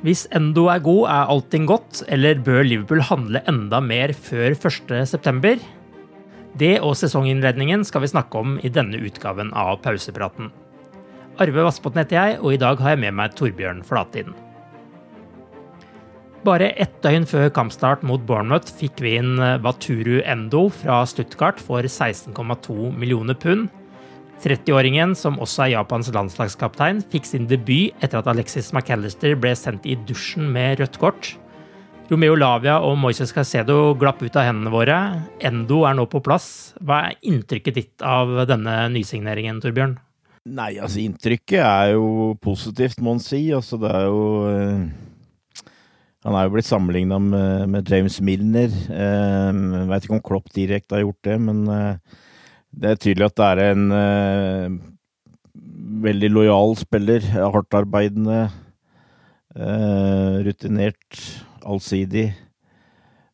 Hvis Endo er god, er allting godt, eller bør Liverpool handle enda mer før 1.9? Det og sesonginnledningen skal vi snakke om i denne utgaven av Pausepraten. Arve Vassbotn heter jeg, og i dag har jeg med meg Torbjørn Flatin. Bare ett døgn før kampstart mot Bournemouth fikk vi inn Baturu Endo fra Stuttgart for 16,2 millioner pund. 30-åringen, som også er Japans landslagskaptein, fikk sin debut etter at Alexis McAllister ble sendt i dusjen med rødt kort. Romeo Lavia og Moises Caicedo glapp ut av hendene våre. Endo er nå på plass. Hva er inntrykket ditt av denne nysigneringen, Torbjørn? Nei, altså inntrykket er jo positivt, må en si. Altså det er jo eh, Han er jo blitt sammenligna med, med, James Milner. Eh, jeg vet ikke om Klopp direkte har gjort det, men eh, det er tydelig at det er en uh, veldig lojal spiller. Hardtarbeidende, uh, rutinert, allsidig.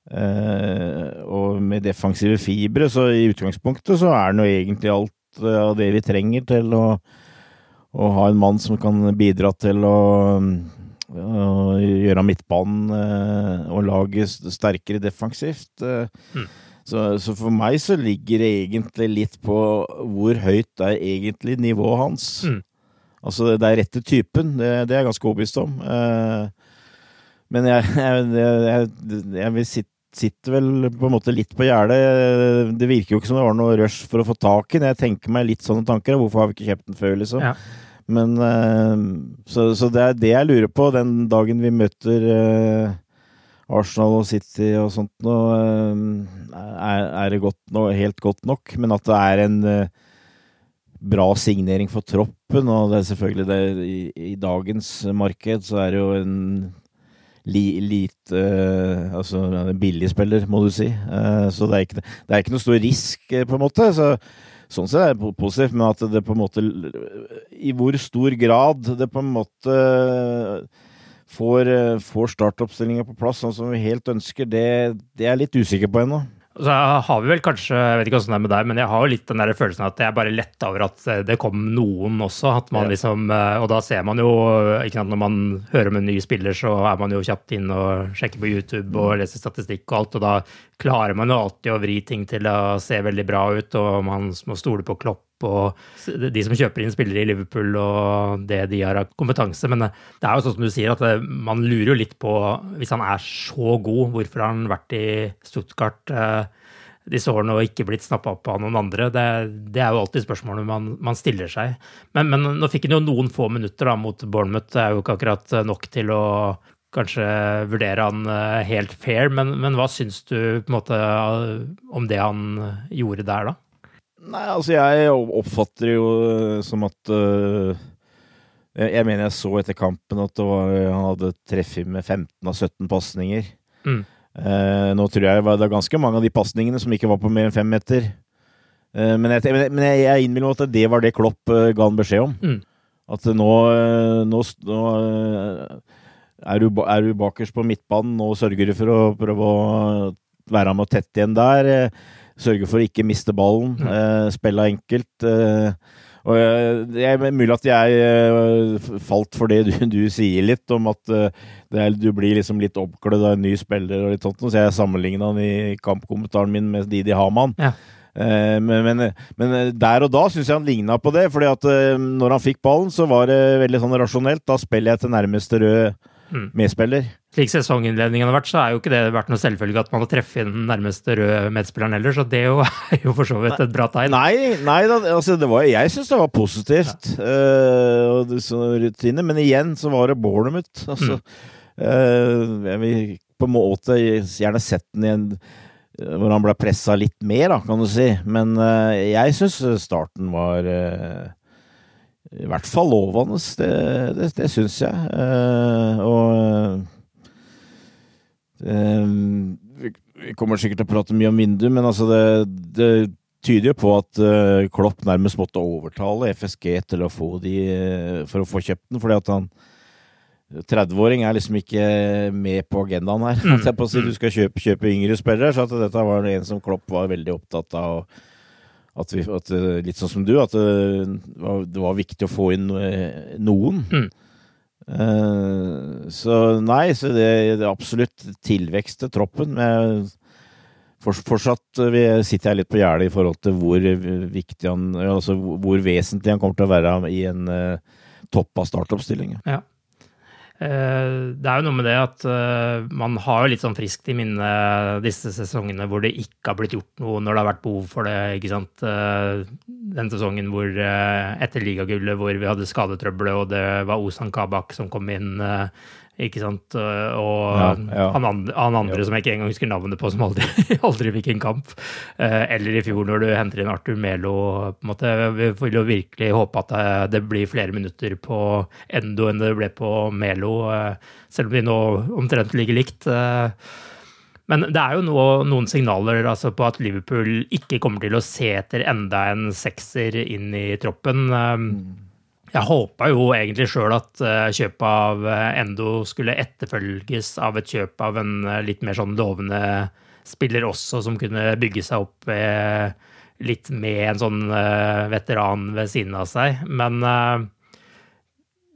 Uh, og med defensive fibre, så i utgangspunktet så er det jo egentlig alt av det vi trenger til å, å ha en mann som kan bidra til å, å gjøre midtbanen og laget sterkere defensivt. Mm. Så, så, for meg så ligger det egentlig litt på hvor høyt er egentlig nivået hans. Mm. Altså, det er rette typen, det, det er jeg ganske overbevist om. Eh, men jeg, jeg, jeg, jeg vil sitte, sitter vel på en måte litt på gjerdet. Det virker jo ikke som det var noe rush for å få tak i den. Jeg tenker meg litt sånne tanker. Hvorfor har vi ikke kjøpt den før, liksom? Ja. Men eh, Så, så det er det jeg lurer på den dagen vi møter eh, Arsenal og City og sånt noe er, er det godt no, helt godt nok. Men at det er en uh, bra signering for troppen, og det er selvfølgelig det, i, dagens marked så er det jo en li, lite uh, Altså billig spiller, må du si. Så det er, ikke, det er ikke noe stor risk, på en måte. så Sånn sett er det positivt, men at det på en måte I hvor stor grad det på en måte får, eh, får startoppstillinga på plass sånn som vi helt ønsker, det, det er jeg litt usikker på ennå. Så har vi vel kanskje, jeg vet ikke hvordan det er med deg, men jeg har jo litt den der følelsen at jeg bare letta over at eh, det kom noen også. at man liksom, eh, Og da ser man jo ikke sant, Når man hører om en ny spiller, så er man jo kjapt inn og sjekker på YouTube og mm. leser statistikk og alt, og da klarer man jo alltid å vri ting til å se veldig bra ut, og man må stole på Klopp og de som kjøper inn spillere i Liverpool og det de har av kompetanse. Men eh, det er jo sånn som du sier, at man lurer jo litt på, hvis han er så god, hvorfor har han vært i Stuttgart eh, disse årene og ikke blitt snappa opp av noen andre? Det, det, er jo alltid spørsmålet man, man stiller seg. Men, men, nå fikk han jo noen få minutter da, mot Bournemouth. Det er jo ikke akkurat nok til å kanskje vurdere han eh, helt fair, men, men hva syns du på en måte om det han gjorde der, da? Nei, altså jeg oppfatter jo eh, som at uh, jeg, mener jeg så etter kampen at var, han hadde treffet med 15 av 17 pasninger. Mm. Uh, nå tror jeg det var ganske mange av de pasningene som ikke var på mer enn fem meter. Uh, men, jeg, men jeg, jeg innbiller meg at det var det Klopp ga han beskjed om. Mm. At nå, nå, nå er, du, er, du, bakerst på midtbanen, nå sørger du for å prøve å være med og tette igjen der. Sørge for å ikke miste ballen. Mm. Eh, spille enkelt. Eh, og Det er mulig at jeg eh, falt for det du, du sier litt, om at eh, er, du blir liksom litt oppklødd av en ny spiller og litt sånt. Så jeg sammenligna han i kampkommentaren min med Didi Haman. Ja. Eh, men, men, men, der og da syns jeg han ligna på det. fordi at når han fikk ballen, så var det veldig sånn rasjonelt. Da spiller jeg til nærmeste rød Mm. medspiller. Slik sesonginnledningen har vært, så er jo ikke det vært noe selvfølge at man har treffet den nærmeste røde medspilleren heller, så det jo, er jo for så vidt et bra tegn. Nei, nei da, altså det var, jeg syns det var positivt. eh, og det, så rutine, men igjen så var det Bournemouth. Altså, eh, jeg vil på en måte gjerne sett den igjen hvor han ble pressa litt mer, da, kan du si. Men uh, jeg syns starten var eh, i hvert fall lovende. Det, det, det syns jeg. Eh, og eh, vi, kommer sikkert til å prate mye om vindu, men altså det, det tyder jo på at eh, Klopp nærmest måtte overtale FSG til å få de eh, for å få kjøpt den, fordi at han 30-åring er liksom ikke med på agendaen her. Mm. Du skal kjøpe, kjøpe yngre spillere, så at dette var en som Klopp var veldig opptatt av. At vi, at, eh, litt sånn som du, at det var, det var viktig å få inn eh, noen. Mm. Uh, så nei, så det, det er absolutt tilvekst til troppen. Men for, fortsatt eh, vi sitter jeg litt på gjerdet i forhold til hvor viktig han Altså hvor vesentlig han kommer til å være i en uh, topp av startoppstillinga. Ja. Eh, Det er jo noe med det at eh, man har jo litt sånn friskt i minne disse sesongene hvor det ikke har blitt gjort noe når det har vært behov for det. ikke sant? Eh, Den sesongen hvor etter ligagullet hvor vi hadde skadetrøbbelet, og det var Ozan Kabak som kom inn. Eh, ikke sant? Eh, Og Ja, ja. Han, andre, han andre som jeg ikke engang husker navnet på, som aldri, aldri fikk en kamp. Eh, Eller i fjor når du henter inn Arthur Melo. på en måte, Vi vil jo virkelig håpe at det, det blir flere minutter på Endo enn det ble på Melo, eh, selv om de nå omtrent ligger likt. eh. Men det er jo noe, noen signaler altså, på at Liverpool ikke kommer til å se etter enda en sekser inn i troppen. Eh, Jeg håpa jo egentlig sjøl at eh, kjøpet av eh, Endo skulle etterfølges av et kjøp av en eh, litt mer sånn lovende spiller også, som kunne bygge seg opp litt med en sånn veteran ved siden av seg. Men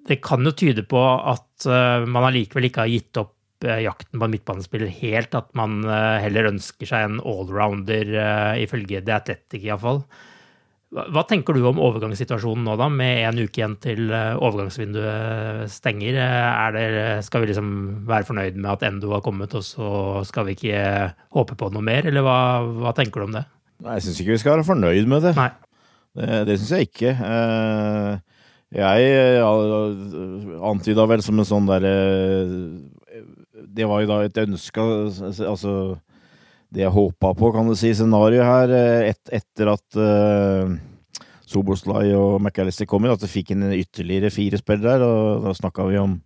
det kan jo tyde på at man allikevel ikke har gitt opp jakten på en midtbanespiller helt, at man heller ønsker seg en allrounder, ifølge The Athletic iallfall. Hva hva tenker du om overgangssituasjonen nå, da, med en uke igjen til eh, overgangsvinduet stenger? Eh, Er det, skal vi liksom være fornøyd med at Endo har kommet, og så skal vi ikke håpe på noe mer, eller hva, hva tenker du om det? Nei, Jeg syns ikke vi skal være fornøyd med det. Nei. Det, det syns jeg ikke. Eh, Jeg eh, antyda vel som en sånn derre Det var jo da et ønska Altså det jeg håpa på, kan du si, scenarioet her, eh, et, etter at uh, Soboslai og McAllister kom inn, at det fikk inn ytterligere fire spillere. og Da snakka vi om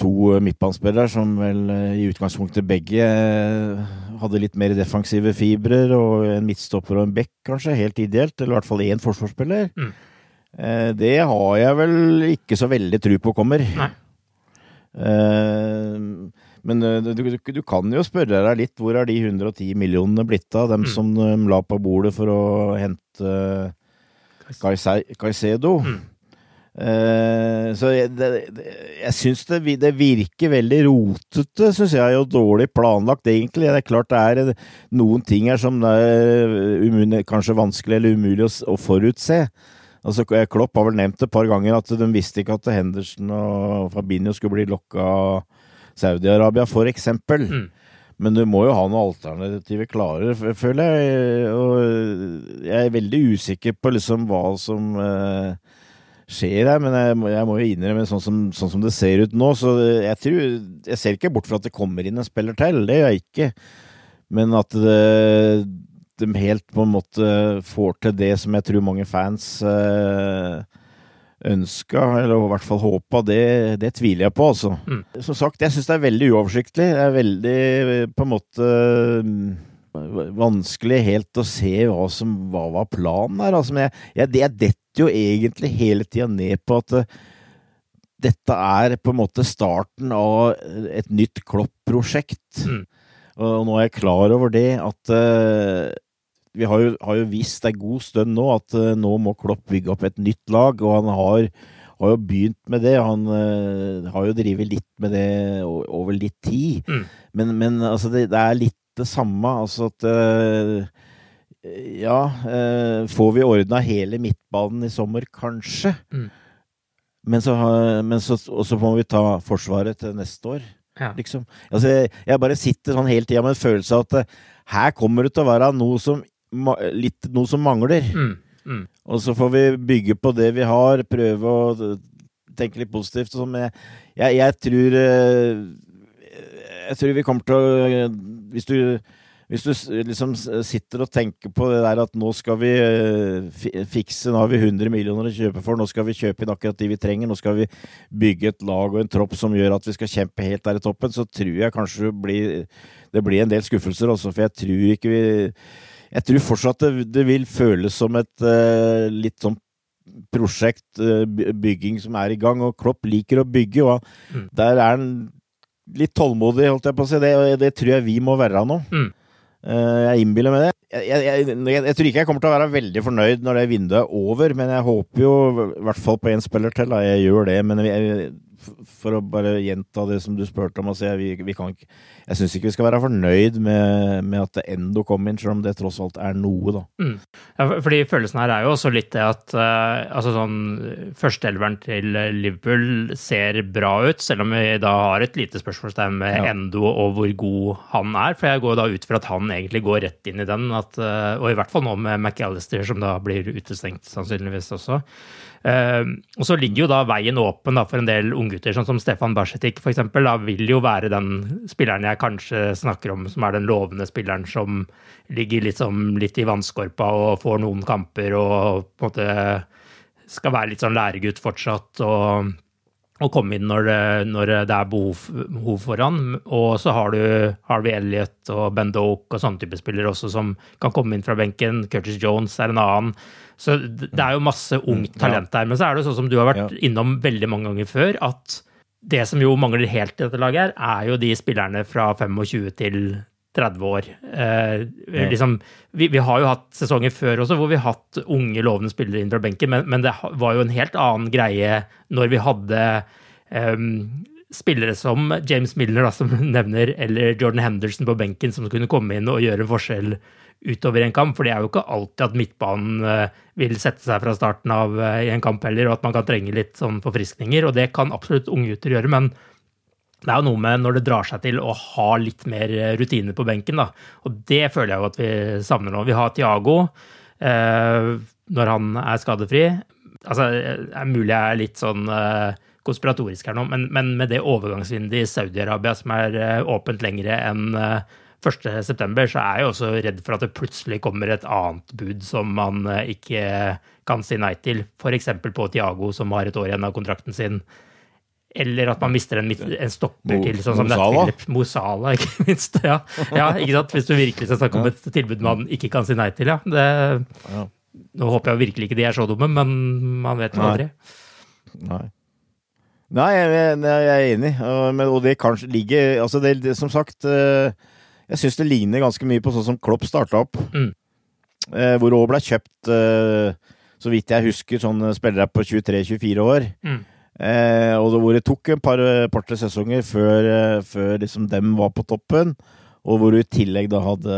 to eh, midtbanespillere som vel eh, i utgangspunktet begge eh, hadde litt mer defensive fibrer, og en midtstopper og en back, kanskje. Helt ideelt. Eller i hvert fall én forsvarsspiller. Mm. Uh, Det har jeg vel ikke så veldig tro på kommer. Nei. Eh, Men eh, du, du, du kan jo spørre deg litt hvor er de 110 millionene blitt av, dem Mm. som de la på bordet for å hente Caise- Caicedo? Mm. Eh, så jeg, det, det, jeg syns det, det virker veldig rotete, syns jeg, og dårlig planlagt, egentlig. Det er klart det er eh, noen ting her som det er umulig, kanskje vanskelig eller umulig å, å forutse. Altså, Klopp har vel nevnt et par ganger at de visste ikke at Henderson og Fabinho skulle bli lokka av Saudi-Arabia, for eksempel. Mm. Men du må jo ha noen alternativer klare, føler jeg. Og jeg er veldig usikker på liksom hva som eh, skjer her, men jeg må, jeg må jo innrømme sånn som, sånn som det ser ut nå, så jeg tror Jeg ser ikke bort fra at det kommer inn en spiller til, det gjør jeg ikke. Men at det, de helt på en måte får til det som jeg tror mange fans eh, ønska, eller i hvert fall håpa, det, det tviler jeg på, altså. Mm. Som sagt, jeg syns det er veldig uoversiktlig. Det er veldig på en måte mm, vanskelig helt å se hva som hva var planen her. Altså, men jeg, jeg, jeg detter jo egentlig hele tida ned på at eh, dette er på en måte starten av et nytt Klopp-prosjekt. Mm. Og nå er jeg klar over det, at eh, vi har jo, har jo visst en god stund nå at uh, nå må Klopp bygge opp et nytt lag, og han har, har jo begynt med det. Han uh, har jo drevet litt med det over litt tid. Mm. Men, men altså, det, det er litt det samme. Altså at uh, Ja, får vi ordna hele midtbanen i sommer, kanskje? Mm. Men så, men så, og så må vi ta Forsvaret til neste år, Ja. liksom. Altså, jeg, jeg bare sitter sånn hele tida med en følelse av at her kommer det til å være noe som, litt, noe som mangler. Mm, mm. Og så får vi bygge på det vi har, prøve å tenke litt positivt. og sånn, jeg, jeg, jeg tror eh, Jeg tror vi kommer til å Hvis du, hvis du liksom sitter og tenker på det der at nå skal vi eh, fikse, nå har vi 100 millioner å kjøpe for, nå skal vi kjøpe inn akkurat de vi trenger, nå skal vi bygge et lag og en tropp som gjør at vi skal kjempe helt der i toppen, så tror jeg kanskje det blir, det blir en del skuffelser også, for jeg tror ikke vi jeg tror fortsatt det, det vil føles som et uh, litt sånn prosjekt, uh, bygging som er i gang, og Klopp liker å bygge, og Mm. der er han litt tålmodig, holdt jeg på å si. Det, det tror jeg vi må være nå. Mm. Uh, jeg innbiller meg det. Jeg, jeg, jeg, jeg, tror ikke jeg kommer til å være veldig fornøyd når det vinduet er over, men jeg håper jo i hvert fall på én spiller til. Da. Jeg gjør det, men jeg, for å bare gjenta det som du spurte om, altså, jeg, vi, vi kan ikke, jeg syns ikke vi skal være fornøyd med, med at Endo kom inn, selv om det tross alt er noe, da. Ja, for- fordi følelsen her er jo også litt det at uh, altså sånn, førsteelveren til Liverpool ser bra ut, selv om vi da har et lite spørsmålstegn med Ja. Endo og hvor god han er. For jeg går da ut fra at han egentlig går rett inn i den, at, uh, og i hvert fall nå med McAllister, som da blir utestengt sannsynligvis også. Eh, og så ligger jo da veien åpen da, for en del unggutter, sånn som Stefan Barsetik f.eks. Vil jo være den spilleren jeg kanskje snakker om, som er den lovende spilleren som ligger liksom litt i vannskorpa og får noen kamper og på en måte skal være litt sånn læregutt fortsatt. og og komme inn når det, når det er behov, behov for han. Og så har du Harvey Elliot og Ben Doke og sånne type spillere også som kan komme inn fra benken. Curtis Jones er en annen. Så det er jo masse ungt talent der. Men så er det sånn som du har vært innom veldig mange ganger før, at det som jo mangler helt i dette laget, her, er jo de spillerne fra 25 til 30 år. Eh, liksom, vi, vi har jo hatt sesonger før også hvor vi har hatt unge, lovende spillere inn fra benken, men, men det var jo en helt annen greie når vi hadde eh, spillere som James Milner, da, som nevner, eller Jordan Henderson på benken, som kunne komme inn og gjøre en forskjell utover en kamp. For det er jo ikke alltid at midtbanen eh, vil sette seg fra starten av eh, i en kamp heller, og at man kan trenge litt sånn forfriskninger. Og det kan absolutt unggutter gjøre, men det er jo noe med når det drar seg til å ha litt mer eh, rutine på benken, da. Og det føler jeg jo at vi savner nå. Vi har Tiago eh, når han er skadefri. Altså, det er mulig jeg er litt sånn eh, konspiratorisk her nå, men, men med det overgangsvinduet i Saudi-Arabia som er eh, åpent lengre enn eh, 1.9., så er jeg også redd for at det plutselig kommer et annet bud som man eh, ikke kan si nei til. F.eks. på Tiago, som har et år igjen av kontrakten sin. Eller at man mister en, en stopper Mo- til, sånn som Mosala. det er? Philip ikke minst. Ja. ja, ikke sant? Hvis du virkelig skal snakke om et tilbud man ikke kan si nei til, ja. Det, Ja. Nå håper jeg virkelig ikke de er så dumme, men man vet jo aldri. Nei. Nei, jeg, jeg, er enig, og, det kanskje ligger Altså, det, det som sagt eh, Jeg syns det ligner ganske mye på sånn som Klopp starta opp. Mm. Eh, hvor òg ble kjøpt, eh, så vidt jeg husker, sånne spillere på 23-24 år. Mm. Eh, og hvor det tok en par, par-tre sesonger før, eh, før liksom dem var på toppen. Og hvor du i tillegg da hadde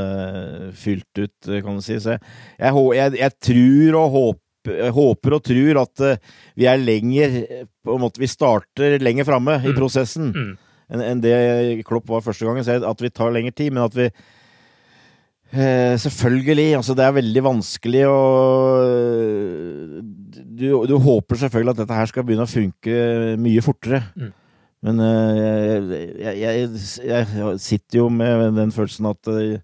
fylt ut, eh, kan du si. Så jeg, jeg, jeg, tror og håper jeg håper og tror at eh, vi er lenger eh, på en måte, Vi starter lenger framme i Mm. prosessen Mm. Enn en det Klopp var første gangen. Så at vi tar lengre tid, men at vi eh, Selvfølgelig. Altså, det er veldig vanskelig å du, du håper selvfølgelig at dette her skal begynne å funke mye fortere. Mm. Men eh, jeg, jeg, jeg, sitter jo med den følelsen at eh,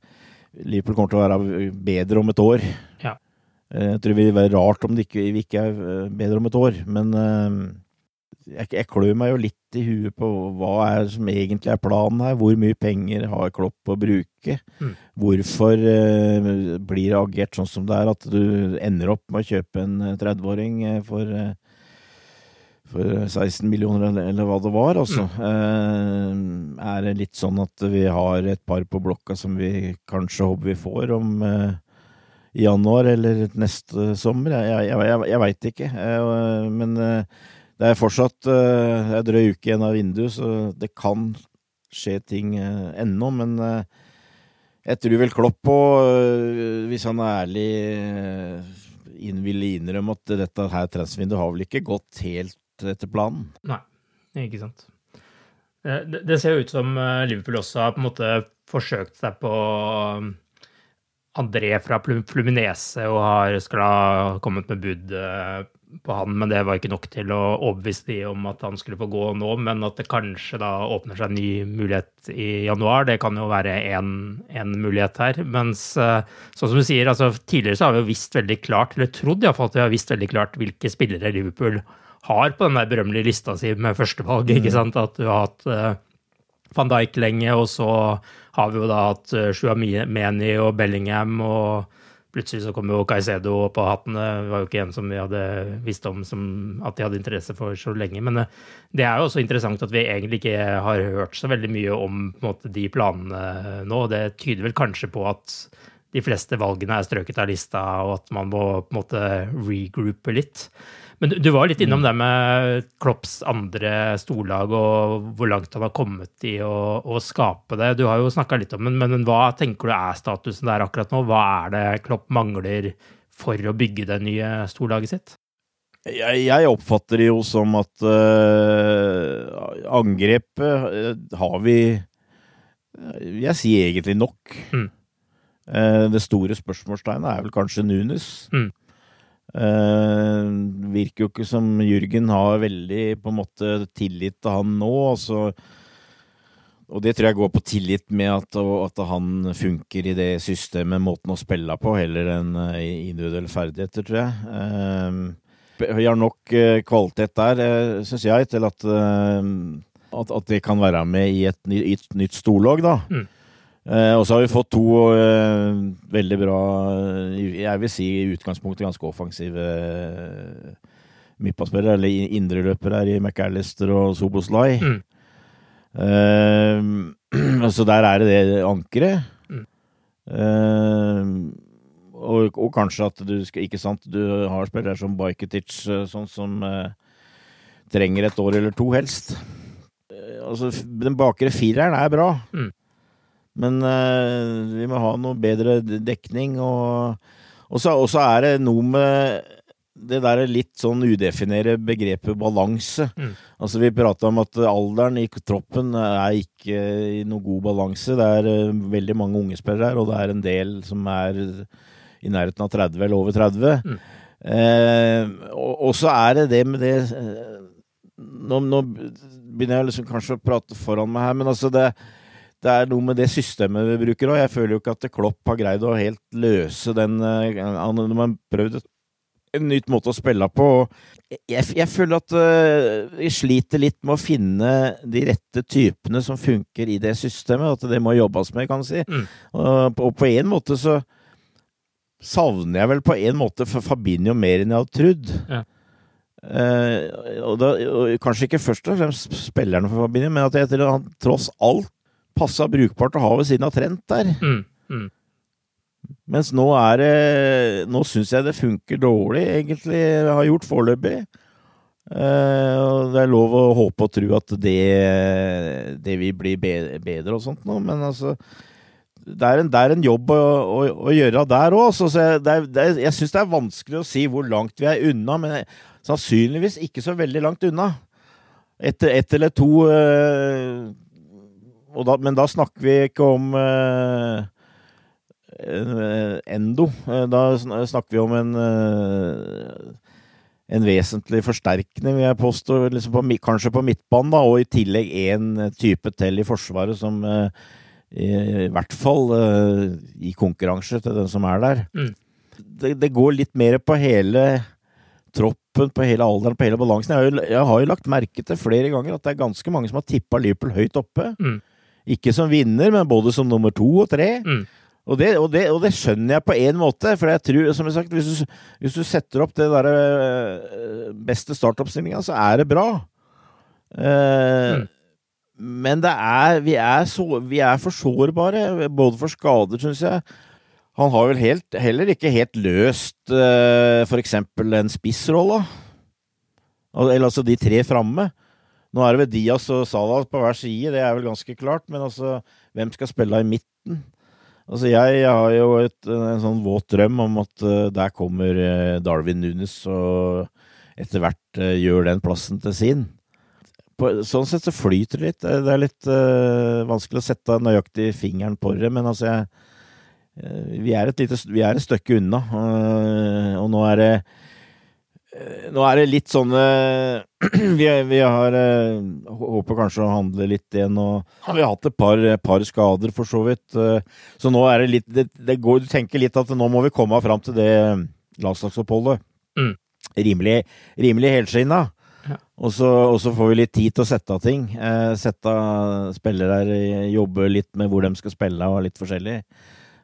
Liverpool kommer til å være bedre om et år. Ja. Eh, Jeg tror det vil være rart om det ikke, vi ikke er eh, bedre om et år, men eh, jeg, jeg klør meg jo litt i huet på hva er som egentlig er planen her. Hvor mye penger har Klopp å bruke? Mm. Hvorfor eh, blir det agert sånn som det er, at du ender opp med å kjøpe en eh, 30-åring eh, for eh, for 16 millioner, eller, eller hva det var, altså. Eh, er det litt sånn at vi har et par på blokka som vi kanskje håper vi får om eh, i januar eller neste sommer? Jeg, jeg, jeg, jeg veit ikke. Eh, men eh, det er fortsatt uh, det er drøy uke igjen av vinduet, så det kan skje ting uh, ennå. Men uh, jeg tror vel Klopp på, uh, hvis han er ærlig, uh, inn, vil innrømme at dette her transfervinduet har vel ikke gått helt etter planen. Nei, ikke sant. Eh, det, det ser jo ut som eh, Liverpool også har på en måte forsøkt seg på André fra Fluminese og har skal ha kommet med bud eh, på han, men det var ikke nok til å overbevise de om at han skulle få gå nå. Men at det kanskje da åpner seg en ny mulighet i januar, det kan jo være én mulighet her. Mens sånn som du sier, altså tidligere så har vi jo visst veldig klart, eller trodd iallfall at vi har visst veldig klart hvilke spillere Liverpool har på den der berømmelige lista si med førstevalg. ikke mm. sant? At du har hatt uh, van Dijk lenge, og så har vi jo da hatt uh, Shuameni og Bellingham, og plutselig så kom jo Caicedo på hatten. Det var jo ikke en som vi hadde visst om som at de hadde interesse for så lenge. Men uh, det er jo også interessant at vi egentlig ikke har hørt så veldig mye om måte, de planene nå. Det tyder vel kanskje på at de fleste valgene er strøket av lista, og at man må på en måte regroupe litt. Men du, var litt innom mm. det med Klopps andre storlag og hvor langt han har kommet i å, å skape det. Du har jo snakka litt om det, men, hva tenker du er statusen der akkurat nå? Hva er det Klopp mangler for å bygge det nye storlaget sitt? Jeg, jeg, oppfatter det jo som at øh, angrepet øh, har vi Jeg sier egentlig nok. Mm. Uh, det store spørsmålstegnet er vel kanskje Nunes. Mm. Uh, virker jo ikke som Jørgen har veldig på en måte tillit til han nå. Altså, og det tror jeg går på tillit med at, at, han funker i det systemet, måten å spille på, heller enn uh, individuelle ferdigheter, tror jeg. Uh, vi har nok kvalitet der, syns jeg, til at, at, at, det kan være med i et, i et nytt storlag, da. Mm. Eh, og så har vi fått to eh, veldig bra, jeg vil si i utgangspunktet ganske offensive eh, midtbanespillere, eller indreløpere her i McAllister og Soboslai. Mm. Eh, så der er det det ankeret. Mm. Eh, og, og, kanskje at du skal Ikke sant, du har spillere som Bajketic, eh, sånn som trenger et år eller to, helst. altså, den bakre fireren er bra. Mm. Men uh, vi må ha noe bedre dekning. Og, og så, er det noe med det der litt sånn udefinere begrepet balanse. Mm. Altså Vi prata om at alderen i troppen er ikke i noe god balanse. Det er uh, veldig mange unge spillere her, og det er en del som er i nærheten av 30 eller over 30. Mm. Eh, og, og, så er det det med det Nå, nå begynner jeg liksom kanskje å prate foran meg her, men altså det det er noe med det systemet vi bruker òg. Jeg føler jo ikke at Klopp har greid å helt løse den Han man har prøvd en nytt måte å spille på. Jeg, jeg føler at uh, vi sliter litt med å finne de rette typene som funker i det systemet. At det må jobbes med, kan du si. Mm. Og, og, på en måte så savner jeg vel på en måte Fabinho mer enn jeg hadde trodd. Ja. Uh, og, da, og kanskje ikke først og fremst spillerne for Fabinho, men at jeg han tross alt passa brukbart å ha ved siden av Trent der. Mm, mm. Mens nå er det Nå syns jeg det funker dårlig, egentlig. Jeg har gjort foreløpig. Uh, det er lov å håpe og tro at det, det vil bli bedre og sånt nå, men altså det er, en, det er en, jobb å, å, å gjøre der òg. Jeg, jeg, jeg syns det er vanskelig å si hvor langt vi er unna, men sannsynligvis ikke så veldig langt unna. Etter et eller to uh, da, men da snakker vi ikke om uh, endo. Eh, da snakker vi om en, uh, en vesentlig forsterkning, vil jeg påstå. Liksom på, kanskje på midtbanen, da, og i tillegg én type til i Forsvaret som uh, i, i, hvert fall i konkurranse til den som er der. Mm. Det, det, går litt mer på hele troppen, på hele alderen, på hele balansen. Jeg har, jo, jeg har jo lagt merke til flere ganger at det er ganske mange som har tippa Liverpool høyt oppe. Mm. Ikke som vinner, men både som nummer to og tre. Mm. Og, det, og, det, og det, skjønner jeg på én måte, for jeg tror, som jeg sagt, hvis du, hvis du setter opp det der øh, beste startoppstillinga, så er det bra. Uh, mm. Men det er vi, er så, vi er for sårbare, både for skader, syns jeg. Han har vel helt, heller ikke helt løst uh, f.eks. en spissrolle. Eller altså de tre framme. Nå er det ved Diaz og Salah på hver side, det er vel ganske klart. Men altså, hvem skal spille i midten? Altså, jeg har jo et, en sånn våt drøm om at uh, der kommer uh, Darwin Nunes og etter hvert uh, gjør den plassen til sin. På, sånn sett så flyter det litt. Det er litt vanskelig å sette nøyaktig fingeren på det, men altså jeg, vi, er et lite, vi er et stykke unna, og nå er det nå er det litt sånn vi, vi, har Håper kanskje å handle litt igjen. Og vi har hatt et par, par, skader, for så vidt. Så nå er det litt det, det går, Du tenker litt at nå må vi komme fram til det landslagsoppholdet. Mm rimelig, rimelig helskinna. Ja. Og, så, får vi litt tid til å sette av ting. Eh, sette av spillere jobbe litt med hvor de skal spille og litt forskjellig.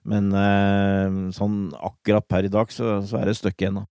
Men eh, sånn akkurat per i dag så, så er det et stykke igjen, da.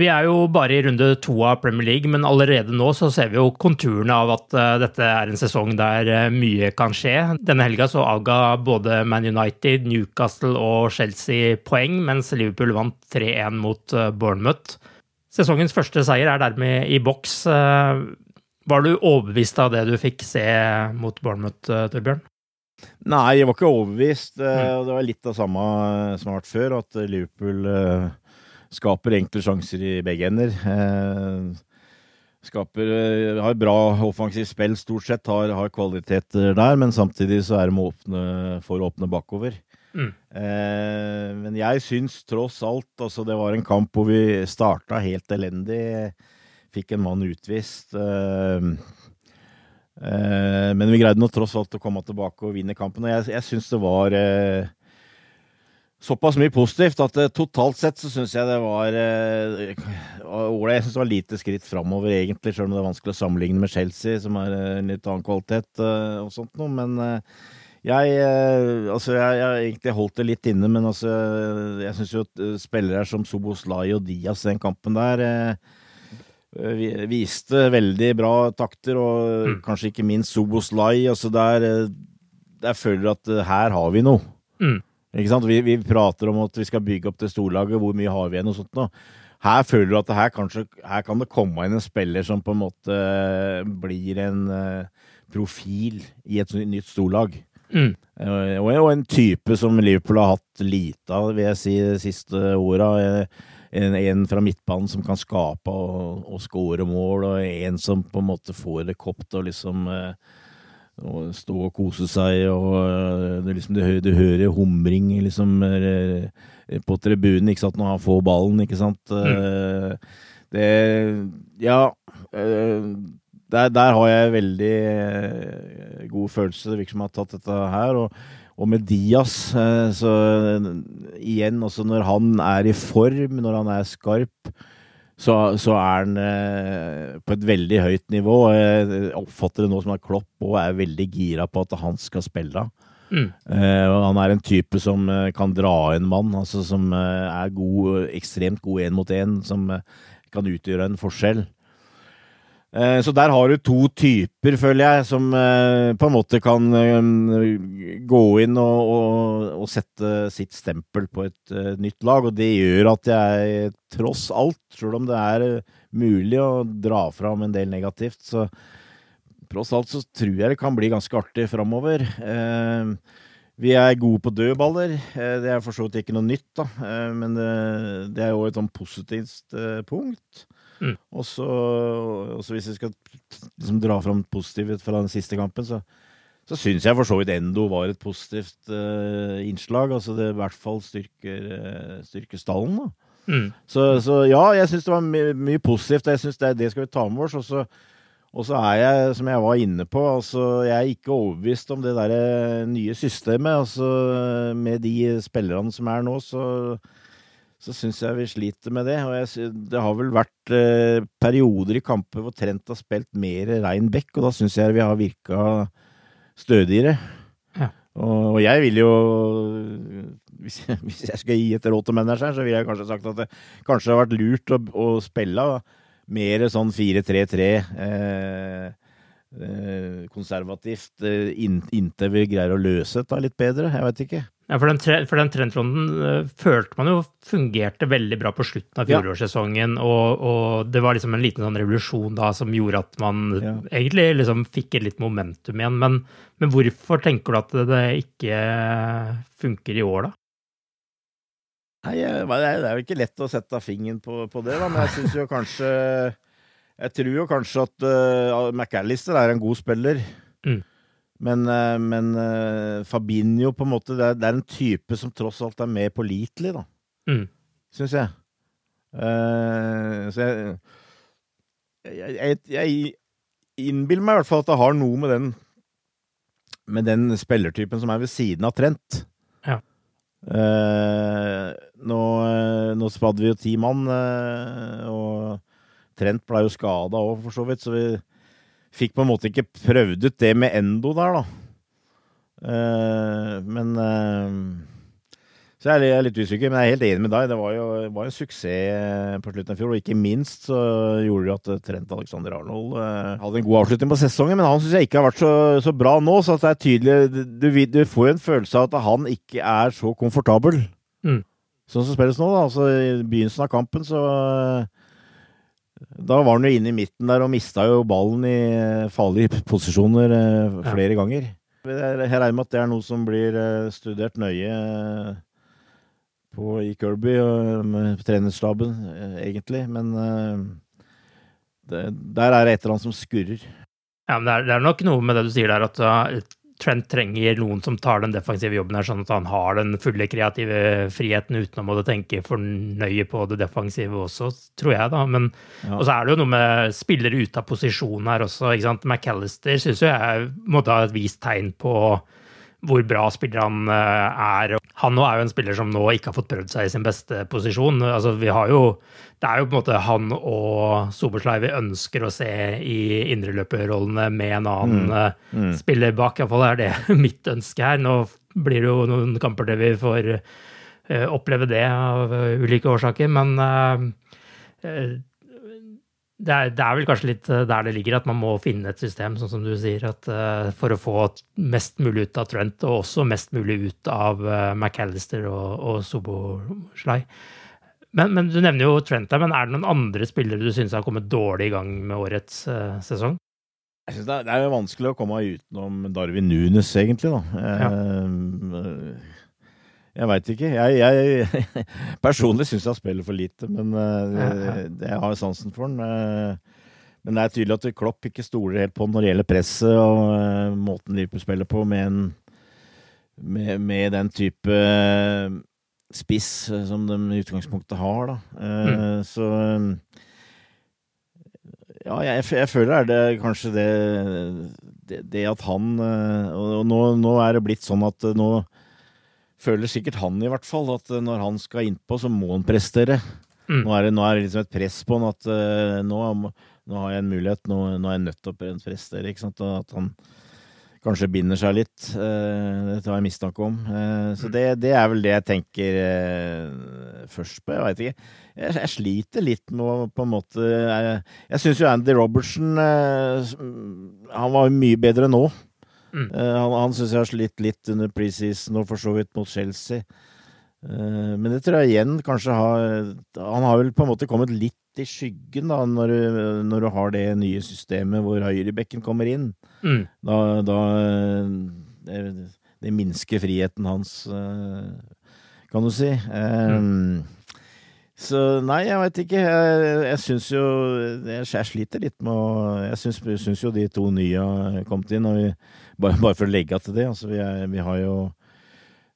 Vi er jo bare i runde to av Premier League, men allerede nå så ser vi jo konturene av at uh, dette er en sesong der uh, mye kan skje. Denne helga så avga både Man United, Newcastle og Chelsea poeng, mens Liverpool vant 3-1 mot uh, Bournemouth. Sesongens første seier er dermed i boks. Var du overbevist av det du fikk se mot Bournemouth, Torbjørn? Nei, jeg var ikke overbevist. Mm. Det var litt av samme som har vært før, at Liverpool skaper enkle sjanser i begge ender. Eh, skaper eh, Har bra offensivt spill stort sett, har, har kvaliteter der, men samtidig så er de åpne for å åpne bakover. Mm. Eh, men jeg syns tross alt altså Det var en kamp hvor vi starta helt elendig. Fikk en mann utvist. Men vi greide nå tross alt å komme tilbake og vinne kampen. Og jeg, jeg syns det var eh, såpass mye positivt at uh, totalt sett så syns jeg det var uh, Jeg syns det var lite skritt framover, egentlig, sjøl om det er vanskelig å sammenligne med Chelsea, som er uh, en litt annen kvalitet uh, og sånt noe. Men jeg, altså, jeg, jeg egentlig holdt det litt inne, men altså, jeg syns jo at spillere som Soboslai og Diaz den kampen der viste veldig bra takter, og mm. kanskje ikke minst Soboslai. Altså der, der føler jeg at her har vi noe. Mm. Ikke sant? Vi, vi, prater om at vi skal bygge opp det storlaget, hvor mye har vi igjen og sånt nå. Her føler du at her, kanskje, her, kan det komme inn en spiller som på en måte blir en uh, profil i et nytt storlag. Mm. Uh, og, en type som Liverpool har hatt lite av, vil jeg si, de siste åra. En, en, fra midtbanen som kan skape og, og score mål, og en som på en måte får det kopt og liksom uh, og stå og kose seg, og eh, det, liksom, du, du hører humring liksom, eh, på tribunen ikke sant, når han får ballen, ikke sant. Mm. Eh, det Ja. Der, der, har jeg veldig god følelse. Det virker som jeg har tatt dette her. Og, og med Diaz, så igjen, også når han er i form, når han er skarp, så, så, er han eh, på et veldig høyt nivå. Jeg oppfatter det nå som at Klopp og er veldig gira på at han skal spille. Mm. Eh, han er en type som eh, kan dra en mann, altså som eh, er god, ekstremt god én mot én, som eh, kan utgjøre en forskjell. Eh, Så der har du to typer, føler jeg, som eh, på en måte kan eh, gå inn og, og, og sette sitt stempel på et nytt lag. Og det gjør at jeg tross alt, sjøl om det er mulig å dra fram en del negativt, så tross alt så tror jeg det kan bli ganske artig framover. Vi er gode på dødballer. Det er for så vidt ikke noe nytt, da. Men det, er jo et sånn positivt punkt. Mm. Og så hvis vi skal liksom dra fram positivt fra den siste kampen, så, så syns jeg for så vidt Endo var et positivt uh, innslag. Altså det i hvert fall styrker, uh, styrker stallen, da. Mm. Så, så ja, jeg syns det var my mye positivt. og Jeg synes det, det skal vi ta med oss. Og så, og så er jeg, som jeg var inne på, altså, jeg er ikke overbevist om det der eh, nye systemet. Altså, med de spillerne som er nå, så, så syns jeg vi sliter med det. Og jeg, det har vel vært eh, perioder i kamper hvor Trent har spilt mer rein back, og da syns jeg vi har virka stødigere. Ja. Og, og jeg vil jo hvis jeg, hvis jeg skal gi et råd til manageren, så ville jeg kanskje sagt at det kanskje har vært lurt å, å spille mer sånn 4-3-3 eh, eh, konservativt eh, inntil vi greier å løse dette litt bedre. Jeg vet ikke. Ja, for den, tre- for den trendrunden uh, følte man jo fungerte veldig bra på slutten av Ja. fjorårssesongen, og, og det var liksom en liten sånn revolusjon da som gjorde at man Ja. egentlig liksom fikk et litt momentum igjen. Men, men hvorfor tenker du at det, ikke funker i år, da? Nei, det er jo ikke lett å sette fingeren på, på det, da, men jeg syns jo kanskje Jeg tror jo kanskje at uh, McAllister er en god spiller. Mm. Men, eh, men eh, Fabinho på en måte det er, det er en type som tross alt er mer pålitelig, da. Mm. Syns jeg. Uh, så jeg jeg, jeg jeg innbiller meg i hvert fall at det har noe med den med den spillertypen som er ved siden av Trent. Ja. Uh, nå, nå spadde vi jo ti mann, uh, og Trent ble jo skada òg, for så vidt, så vi fikk på en måte ikke prøvd ut det med Endo der, da. Uh, men uh, Så jeg er litt- er usikker, men jeg er helt enig med deg. Det var jo var en suksess på slutten av fjor, og ikke minst så gjorde det at Trent Alexander Arnold uh, hadde en god avslutning på sesongen, men han syns jeg ikke har vært så, så bra nå, så det er tydelig du, du får jo en følelse av at han ikke er så komfortabel. Mm. Sånn som spilles nå, da. Altså, I begynnelsen av kampen så Da var han jo inne i midten der og mista jo ballen i farlige posisjoner flere Ja. ganger. Jeg regner med at det er noe som blir eh, studert nøye eh, på, i Kirby og med trenerstaben, eh, egentlig. Men eh, det, der er det et eller annet som skurrer. Ja, men det er, det er nok noe med det du sier der, at Trent trenger noen som tar den defensive jobben her, sånn at han har den fulle kreative friheten uten å måtte tenke for nøye på det defensive også, tror jeg, da. Men, Ja. Og så er det jo noe med spillere ute av posisjon her også. ikke sant? McAllister syns jo jeg måtte ha et vist tegn på hvor bra spiller han eh, er. Han nå er jo en spiller som nå ikke har fått prøvd seg i sin beste posisjon. Altså, vi har jo, det er jo på en måte han og Soberslei vi ønsker å se i indreløperrollene med en annen mm. Mm. spiller bak. Iallfall er det mitt ønske her. Nå blir det jo noen kamper der vi får eh, oppleve det av eh, ulike årsaker, men eh, eh, det er, det er vel kanskje litt eh, der det ligger, at man må finne et system, sånn som du sier, at uh, for å få mest mulig ut av Trent, og også mest mulig ut av uh, McAllister og, og Soboslai. Men, men du nevner jo Trent her, men er det noen andre spillere du syns har kommet dårlig i gang med årets uh, sesong? Jeg synes det, er, det er vanskelig å komme utenom Darwin Nunes, egentlig, da. Eh, Jeg veit ikke. Jeg, jeg personlig syns han spiller for lite, men eh, ja. jeg har sansen for han. eh, Men det er tydelig at Klopp ikke stoler helt på når det gjelder presset og eh, måten Liverpool spiller på, med, en, med, med den type spiss som de i utgangspunktet har, da. Eh, Så ja, jeg, jeg føler er det kanskje det, det, det at han Og nå, nå er det blitt sånn at nå føler sikkert han i hvert fall at eh, når han skal innpå, så må han prestere. Mm. Nå er det, nå er det liksom et press på han at uh, nå, nå har jeg en mulighet, nå, nå er jeg nødt til å prestere. ikke sant? At han kanskje binder seg litt. Det har jeg mistanke om. Så det, det, er vel det jeg tenker først på. Jeg veit ikke. Jeg, jeg, sliter litt med å på en måte Jeg, jeg syns jo Andy Robertson Han var mye bedre nå. Mm. Han, han syns jeg har slitt litt under preseason og for så vidt mot Chelsea. Men det tror jeg igjen kanskje har Han har vel på en måte kommet litt i skyggen da, når du, når du har det nye systemet hvor høyrebekken kommer inn. Mm. Da, da det, det, minsker friheten hans, eh, kan du si. Mm. Så nei, jeg veit ikke. Jeg, jeg syns jo jeg, jeg, sliter litt med å Jeg syns, syns, jo de to nye har kommet inn, og vi, bare, bare, for å legge til det. Altså, vi, er, vi har jo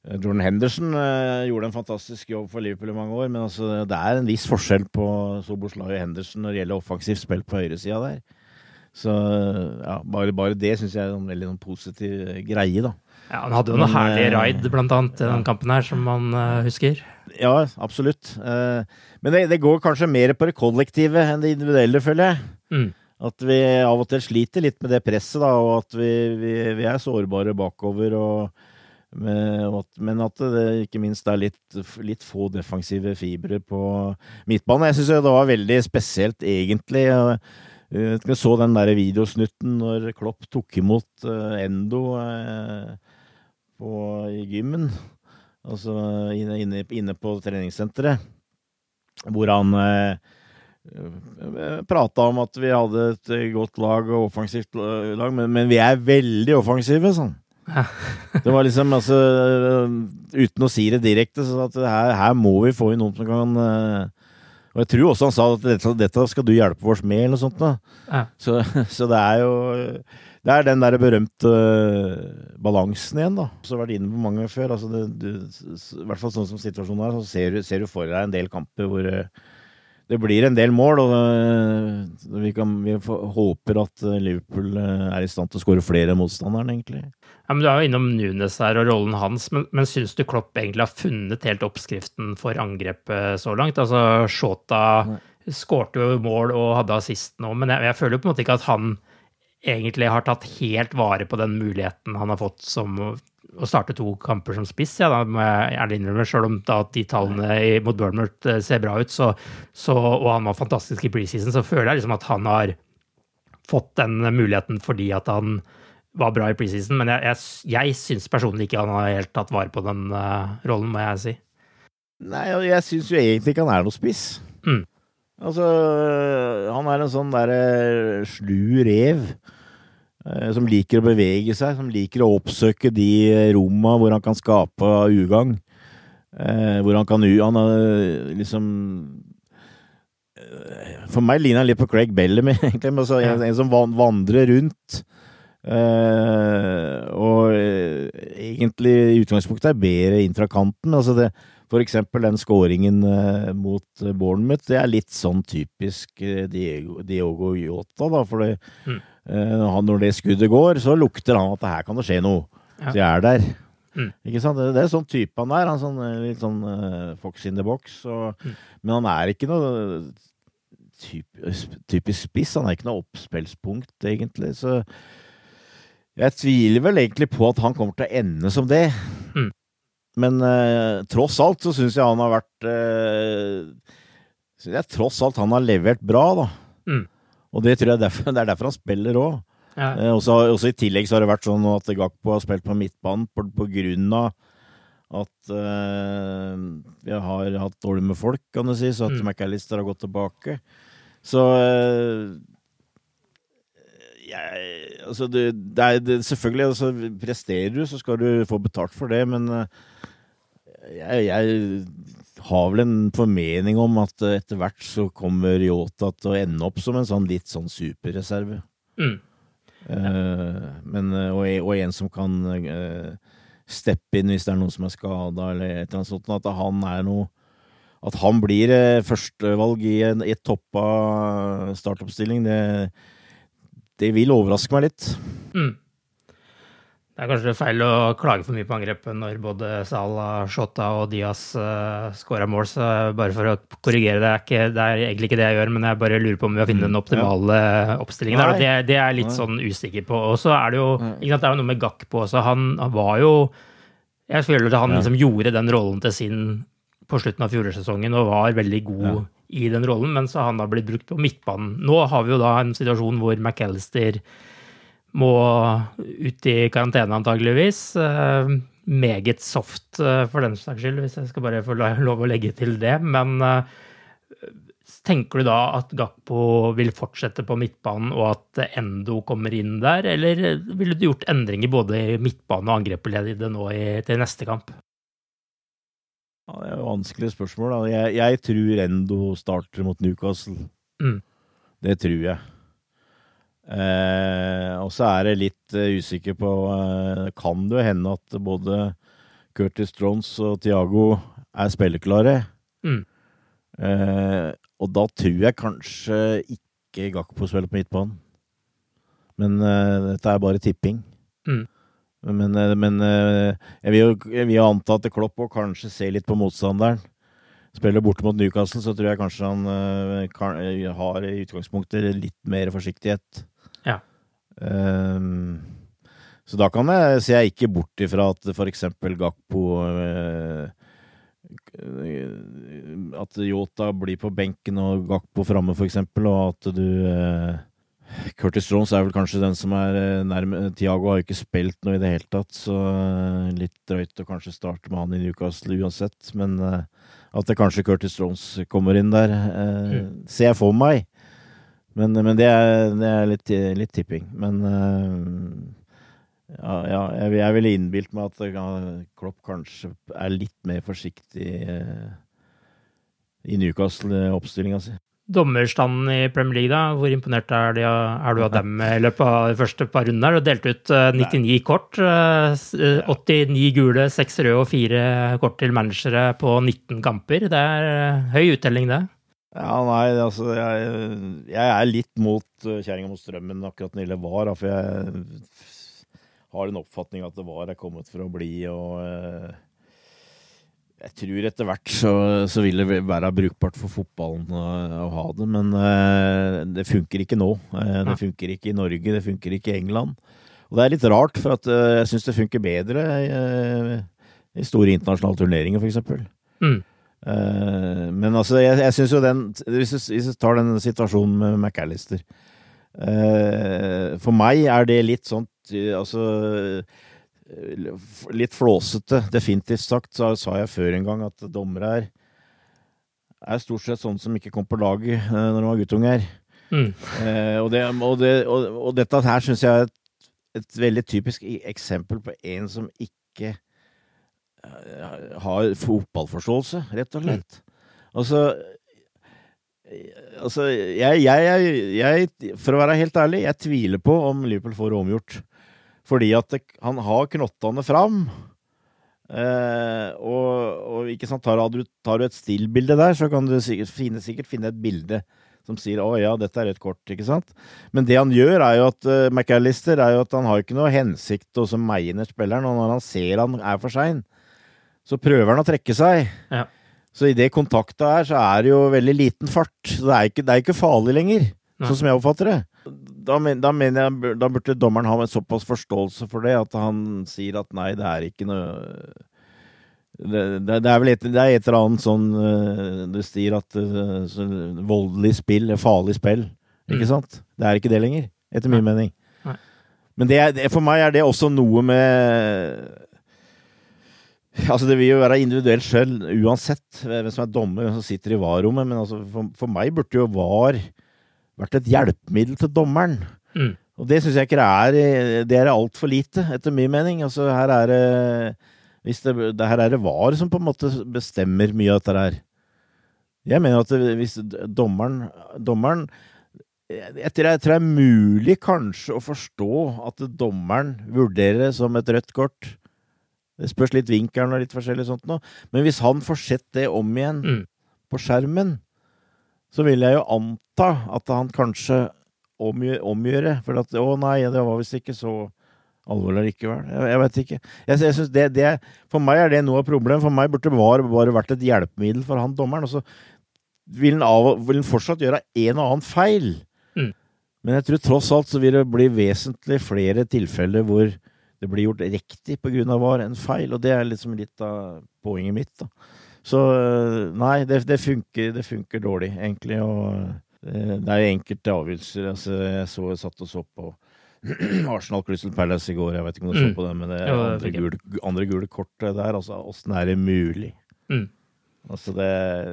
Eh, Jordan Henderson eh, gjorde en fantastisk jobb for Liverpool i mange år, men altså, det er en viss forskjell på Soboslaj og Henderson når det gjelder offensivt spill på høyresida der. Så ja, bare, bare det syns jeg er en veldig noen positiv greie, da. Ja, Han hadde jo noe herlig eh, raid blant annet i den kampen her, som man uh, husker. Ja, absolutt. Uh, men det, det, går kanskje mer på det kollektive enn det individuelle, føler jeg. Mm. At vi av og til sliter litt med det presset, da, og at vi, vi, vi er sårbare bakover. og men at det ikke minst er litt, litt få defensive fibre på midtbanen. Jeg syns det var veldig spesielt, egentlig. Jeg så den der videosnutten når Klopp tok imot eh, Endo eh, på, i gymmen. Altså inne, inne, på treningssenteret. Hvor han eh, prata om at vi hadde et godt lag og offensivt lag, men, men vi er veldig offensive, sånn. Det var liksom altså Uten å si det direkte, så at her, her må vi få inn noen som kan Og jeg tror også han sa at dette, dette skal du hjelpe oss med, eller noe sånt. Ja. Så, så, det er jo Det er den der berømte balansen igjen, da. Så har vært inne på mange før. Altså det, du, I hvert fall sånn som situasjonen er, så ser du, ser du for deg en del kamper hvor det blir en del mål, og vi, kan, vi håper at Liverpool er i stand til å skåre flere enn motstanderen, egentlig. Ja, men Du er jo innom Nunes her og rollen hans, men, men syns du Klopp egentlig har funnet helt oppskriften for angrepet så langt? Altså, Shota skårte jo mål og hadde assist nå, men jeg, jeg, føler jo på en måte ikke at han egentlig har tatt helt vare på den muligheten han har fått som å starte to kamper som spiss. Ja, da jeg gjerne innrømme, selv om da de tallene i, mot Bournemouth eh, ser bra ut, så, så, og han var fantastisk i preseason, så føler jeg liksom at han har fått den muligheten fordi at han var bra i preseason, men jeg, jeg, jeg syns personlig ikke han har helt tatt vare på den uh, rollen, må jeg si. Nei, jeg syns jo egentlig ikke han er noe spiss. Mm. Altså, han er en sånn derre uh, slu rev. Uh, som liker å bevege seg, som liker å oppsøke de romma hvor han kan skape ugagn. Uh, hvor han kan Han liksom For meg ligner han litt på Craig Bellamy, egentlig. Altså, en, en, som vandrer rundt. Og egentlig i utgangspunktet er bedre inn fra kanten. Altså det, for eksempel den skåringen mot Bournemouth, det er litt sånn typisk Diego, Diogo Yota, da. For det, mm. Når det skuddet går, så lukter han at her kan det skje noe. Ja. Så jeg er der. Mm. Ikke sant? Det, er sånn type han er. Han er sånn, litt sånn fox in the box. Og, mm. Men han er ikke noe typisk, typisk spiss. Han er ikke noe oppspillspunkt, egentlig. Så jeg tviler vel egentlig på at han kommer til å ende som det. Mm. Men uh, tross alt så syns jeg han har vært uh, Synes jeg tross alt han har levert bra, da. Og det tror jeg derfor, det er derfor han spiller òg. Ja. Eh, også, også, I tillegg så har det vært sånn at Gakpo har spilt på midtbanen på, på grunn av at eh, vi har hatt dårlig med folk, kan du si, så at mm. McAllister har gått tilbake. Så eh, jeg, altså det, det er, det, selvfølgelig, altså, presterer du, så skal du få betalt for det, men eh, jeg, jeg har vel en formening om at etter hvert så kommer Yota til å ende opp som en sånn litt sånn superreserve. Mm. Uh, men, eh, og, og, en som kan uh, steppe inn hvis det er noen som er skada, eller et eller annet sånt. At han er noe At han blir førstevalg i en i toppa startoppstilling, det det vil overraske meg litt. Mm. Det er kanskje feil å klage for mye på angrepet når både Salah, Shota og Diaz uh, scora mål, så bare for å korrigere det, er ikke, det er egentlig ikke det jeg gjør, men jeg bare lurer på om vi har funnet den optimale ja. oppstillingen der, det, det, er jeg litt sånn usikker på. Og så er det jo ikke sant, det er noe med Gakpo også. Han, han var jo Jeg føler at han liksom gjorde den rollen til sin på slutten av fjorårssesongen og var veldig god ja. i den rollen, men så har han da blitt brukt på midtbanen. Nå har vi jo da en situasjon hvor McAllister må ut i karantene, antageligvis. Eh, meget soft eh, for den saks skyld, hvis jeg skal bare få lov å legge til det. Men eh, tenker du da at Gakpo vil fortsette på midtbanen, og at Endo kommer inn der, eller ville du gjort endringer både i midtbane og angrepsleddet nå i, til neste kamp? Ja, det er jo vanskelige spørsmål. Jeg, jeg tror Endo starter mot Newcastle. Mm. Det tror jeg. Eh, og så er jeg litt uh, usikker på uh, Kan det hende at både Curtis Trons og Tiago er spilleklare? Mm. Eh, og da tror jeg kanskje ikke Gakpo spiller på midtbanen. Men uh, dette er bare tipping. Mm. Men, men jeg, vil jo, jeg vil jo anta at Klopp og kanskje se litt på motstanderen. Spiller borte mot Newcastle, så tror jeg kanskje han kan, har i utgangspunktet litt mer forsiktighet. Um, så da kan jeg, ser jeg ikke bort ifra at f.eks. Gakpo uh, At Yota blir på benken og Gakpo framme, f.eks., og at du uh, Curtis Jones er vel kanskje den som er eh, nærme Tiago har jo ikke spilt noe i det hele tatt, så litt drøyt å kanskje starte med han i Newcastle uansett. Men at det kanskje Curtis Jones kommer inn der, mm. ser jeg for meg. Men, men det, er, det, er, litt, litt tipping. Men uh, ja, ja, jeg, jeg ville innbilt meg at Klopp kanskje er litt mer forsiktig uh, i Newcastle-oppstillinga si. Dommerstanden i Premier League, da, hvor imponert er, de, er du av dem i løpet av de første par rundene? Du har delt ut uh, 99 Nei. kort. 89 gule, 6 røde og 4 kort til managere på 19 kamper. Det er høy uttelling, det. Ja, nei, altså Jeg, jeg er litt mot uh, kjerringa mot strømmen akkurat når det gjelder VAR. For jeg har en oppfatning at det VAR er kommet for å bli. og uh, Jeg tror etter hvert så, så, vil det være brukbart for fotballen å, å ha det. Men uh, det funker ikke nå. Det funker ikke i Norge, det funker ikke i England. Og det er litt rart, for at jeg syns det funker bedre i store internasjonale turneringer, f.eks. Mm. Uh, men altså, jeg, jeg syns jo den hvis du, hvis tar den situasjonen med McAllister uh, For meg er det litt sånn Altså Litt flåsete. Definitivt sagt så sa jeg før en gang at dommere er, er stort sett sånne som ikke kom på laget uh, når de var guttunger. Mm. og, det, og, det, og, og, dette her syns jeg er et, et veldig typisk eksempel på en som ikke har fotballforståelse, rett og slett. Altså, altså jeg, jeg, jeg, For å være helt ærlig, jeg tviler på om Liverpool får omgjort. Fordi at det, han har knottene fram. Eh, og, og, ikke sant, tar, du, tar du et stillbilde der, så kan du sikkert finne, sikkert finne et bilde som sier 'å ja, dette er et kort', ikke sant? Men det han gjør, er jo at uh, McAllister er jo at han har ikke noe hensikt å meie ned spilleren, og når han ser han er for sein, så prøver han å trekke seg. Ja. Så i det kontakta her, så er det jo veldig liten fart. Så det er ikke, det er ikke farlig lenger, Nei. sånn som jeg oppfatter det. Da, men, da, mener jeg da burde dommeren ha en såpass forståelse for det at han sier at nei, det er ikke noe det, det, det er vel et, det er et eller annet sånn Du sier at uh, så, voldelig spill er farlig spill. Ikke mm. sant? Det er ikke det lenger, etter min mening. Nei. Men det for meg er det også noe med Altså Det vil jo være individuelt skjønn uansett hvem som er dommer, hvem som sitter i VAR-rommet. Men altså for, for, meg burde jo VAR vært et hjelpemiddel til dommeren. Mm. Og det syns jeg ikke det er. Det er altfor lite, etter min mening. Altså Her er det hvis det, det her er det VAR som på en måte bestemmer mye av dette her. Jeg mener at hvis dommeren, dommeren jeg tror, jeg tror det er mulig kanskje å forstå at dommeren vurderer det som et rødt kort det spørs litt vinkelen og litt forskjellig sånt noe. Men hvis han får sett det om igjen mm. på skjermen, så vil jeg jo anta at han kanskje omgjør, omgjør det. For at 'Å nei, det var visst ikke så alvorlig likevel. Jeg, jeg vet ikke. Jeg, jeg synes det, det, for meg er det noe av problemet. For meg burde VAR bare vært et hjelpemiddel for han dommeren. Og så vil han, av, vil han fortsatt gjøre en og annen feil. Mm. Men jeg tror tross alt så vil det bli vesentlig flere tilfeller hvor det blir gjort riktig pga. VAR en feil. Og det er liksom litt av poenget mitt. da. Så nei, det, det, funker, det funker dårlig, egentlig. Og det, det er jo enkelte avgjørelser. Altså, jeg så, jeg satt og så på Arsenal Crystal Palace i går, jeg vet ikke om du så Mm. på det, men det ja, andre, gule, andre gule kortet der, altså åssen er det mulig? Mm. Altså det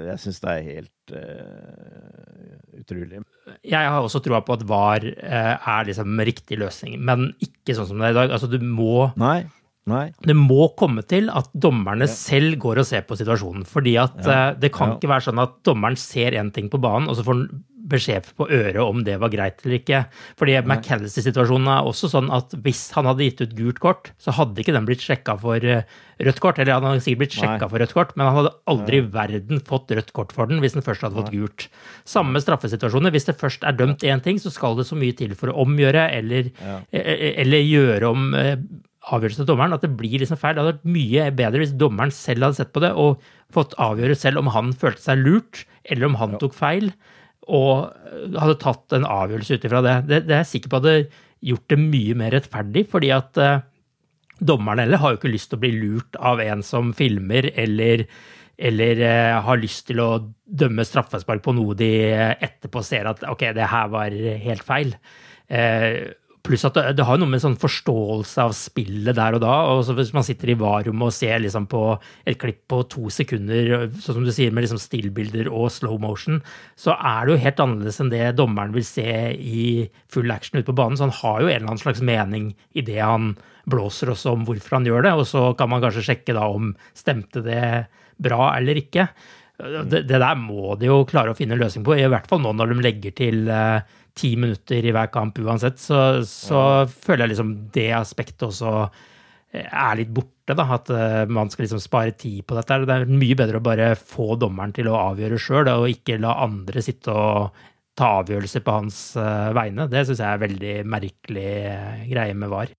Jeg syns det er helt uh, utrolig. Jeg har også troa på at VAR eh, er liksom riktig løsning, men ikke sånn som det er i dag. Altså, du må Nei. Nei. Det må komme til at dommerne selv går og ser på situasjonen. Fordi at Ja. uh, det kan Ja. ikke være sånn at dommeren ser én ting på banen, og så får han beskjed på øret om det var greit eller ikke. Fordi McAllister-situasjonen er også sånn at hvis han hadde gitt ut gult kort, så hadde ikke den blitt sjekka for eh, rødt kort. Eller han hadde sikkert blitt sjekka for rødt kort, men han hadde aldri i verden fått rødt kort for den hvis den først hadde fått gult. Samme straffesituasjoner. Hvis det først er dømt én ting, så skal det så mye til for å omgjøre eller, eh, eller gjøre om eh, avgjørelsen til dommeren, at det blir liksom feil. Det hadde vært mye bedre hvis dommeren selv hadde sett på det og fått avgjøre selv om han følte seg lurt, eller om han tok feil, og eh, hadde tatt en avgjørelse ut ifra det. det. Det er jeg sikker på hadde gjort det mye mer rettferdig, fordi at eh, dommerne heller har jo ikke lyst til å bli lurt av en som filmer, eller eller eh, har lyst til å dømme straffespark på noe de eh, etterpå ser at ok, det her var helt feil. Eh, pluss at det, har noe med sånn forståelse av spillet der og da. og Hvis man sitter i varrommet og ser liksom på et klipp på to sekunder, sånn som du sier, med liksom stillbilder og slow motion, så er det jo helt annerledes enn det dommeren vil se i full action ute på banen. Så han har jo en eller annen slags mening i det han blåser også om hvorfor han gjør det, og så kan man kanskje sjekke da om stemte det bra eller ikke. Det, det der må de jo klare å finne en løsning på, i hvert fall nå når de legger til eh, ti minutter i hver kamp uansett. Så, så føler jeg liksom det aspektet også er litt borte, da. At eh, man skal liksom spare tid på dette. Det er mye bedre å bare få dommeren til å avgjøre sjøl, og ikke la andre sitte og ta avgjørelser på hans eh, vegne. Det syns jeg er veldig merkelig eh, greie med VAR.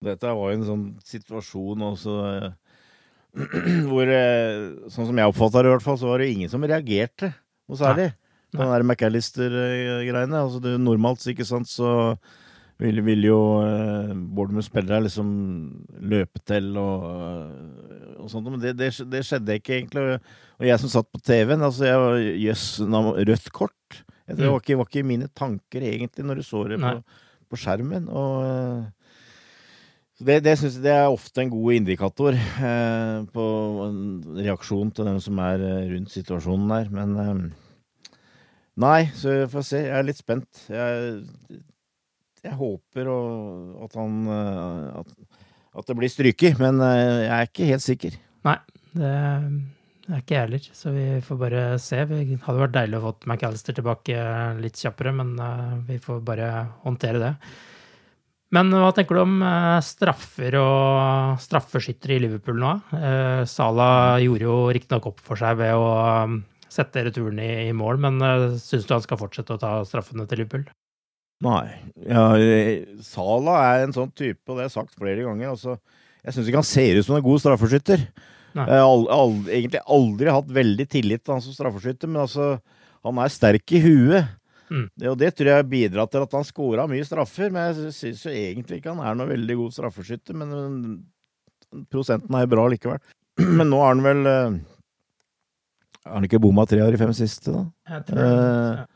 Dette var jo en sånn situasjon også hvor Sånn som jeg oppfatta det, i hvert fall, så var det ingen som reagerte noe særlig på den der McAllister-greiene. Altså det, normalt, ikke sant, så vil, vil jo eh, Bournemouth-spillere liksom løpe til og, og sånt, men det, det, det skjedde ikke egentlig. Og jeg som satt på TV-en, altså jeg Jøss, yes, rødt kort. Det var ikke, var ikke mine tanker egentlig når du så det på, på skjermen. Og eh, det, det synes jeg det er ofte en god indikator eh, på reaksjonen til dem som er eh, rundt situasjonen der. Men eh, nei, så vi får se. Jeg er litt spent. Jeg, jeg håper å, at han eh, at, at det blir stryket, men eh, jeg er ikke helt sikker. Nei, det er ikke jeg heller, så vi får bare se. Det hadde vært deilig å få McAllister tilbake litt kjappere, men eh, vi får bare håndtere det. Men hva tenker du om eh, straffer og straffeskyttere i Liverpool nå? Eh, Salah gjorde jo riktignok opp for seg ved å eh, sette returen i, i mål, men uh, syns du han skal fortsette å ta straffene til Liverpool? Nei. Ja, eh, Sala er en sånn type, og det har jeg sagt flere ganger. Altså, jeg syns ikke han ser ut som en god straffeskytter. Jeg har aldri, aldri, egentlig aldri hatt veldig tillit til han som straffeskytter, men altså, han er sterk i huet. Mm. Det, og det tror jeg bidrar til at han scora mye straffer, men jeg syns jo egentlig ikke han er noen veldig god straffeskytter. Men men prosenten er bra likevel. Men nå er han vel eh, Har han ikke bomma tre av de fem siste, da? Jeg tror det. Eh,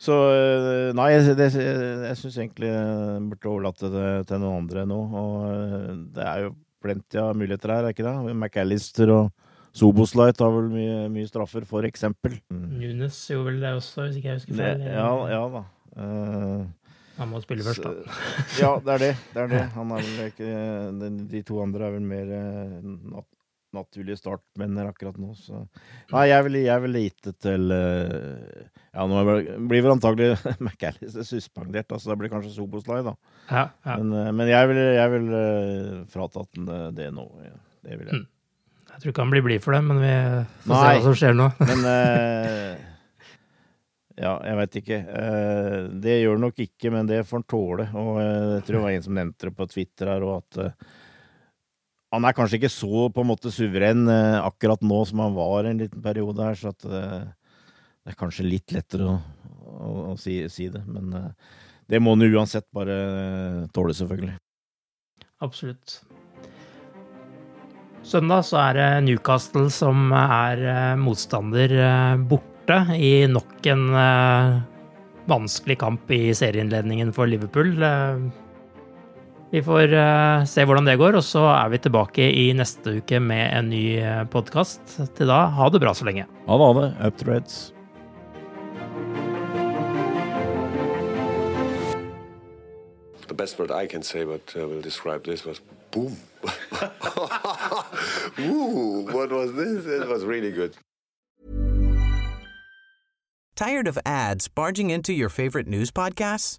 Så eh, nei, jeg, det, jeg syns egentlig jeg burde overlate det til noen andre nå. Og eh, det er jo plenty av muligheter her, er ikke det? McAllister og Soboslight har vel mye, mye straffer, for eksempel. Mm. Nunes gjorde vel det også, hvis ikke jeg husker feil. ja, ja da. Uh, Han må spille først, da. ja, det er det. det, er det. Han er vel ikke De to andre er vel mer eh, nat naturlige startmenn akkurat nå, så Nei, jeg vil, jeg vil gitt det til eh, Ja, nå blir vel antagelig McAllister suspendert, altså det blir kanskje Soboslai, da. Ja, ja. Men, eh, men jeg vil, jeg vil eh, fratatt den det, nå. Ja. Det vil jeg. Mm. Jeg tror ikke han blir blid for det, men vi får Nei. se hva som skjer nå. Men uh, Ja, jeg veit ikke. Uh, det gjør han nok ikke, men det får han tåle. Og uh, jeg tror det var en som nevnte det på Twitter her, og at han er kanskje ikke så på en måte suveren akkurat nå som han var en liten periode her, så at det er kanskje litt lettere å, å, å si, si, det. Men det må han uansett bare tåle, selvfølgelig. Absolutt. Søndag så er det Newcastle som er motstander borte borte i nok en vanskelig kamp i serieinnledningen for Liverpool. Vi får uh, se hvordan det går, og så er vi tilbake i neste uke med en ny podkast. Til da, ha det bra så lenge. Ha det, ha det. Up to Reds. The best word I can say, but uh, will describe this was boom. Ooh, what was this? It was really good. Tired of ads barging into your favorite news podcasts?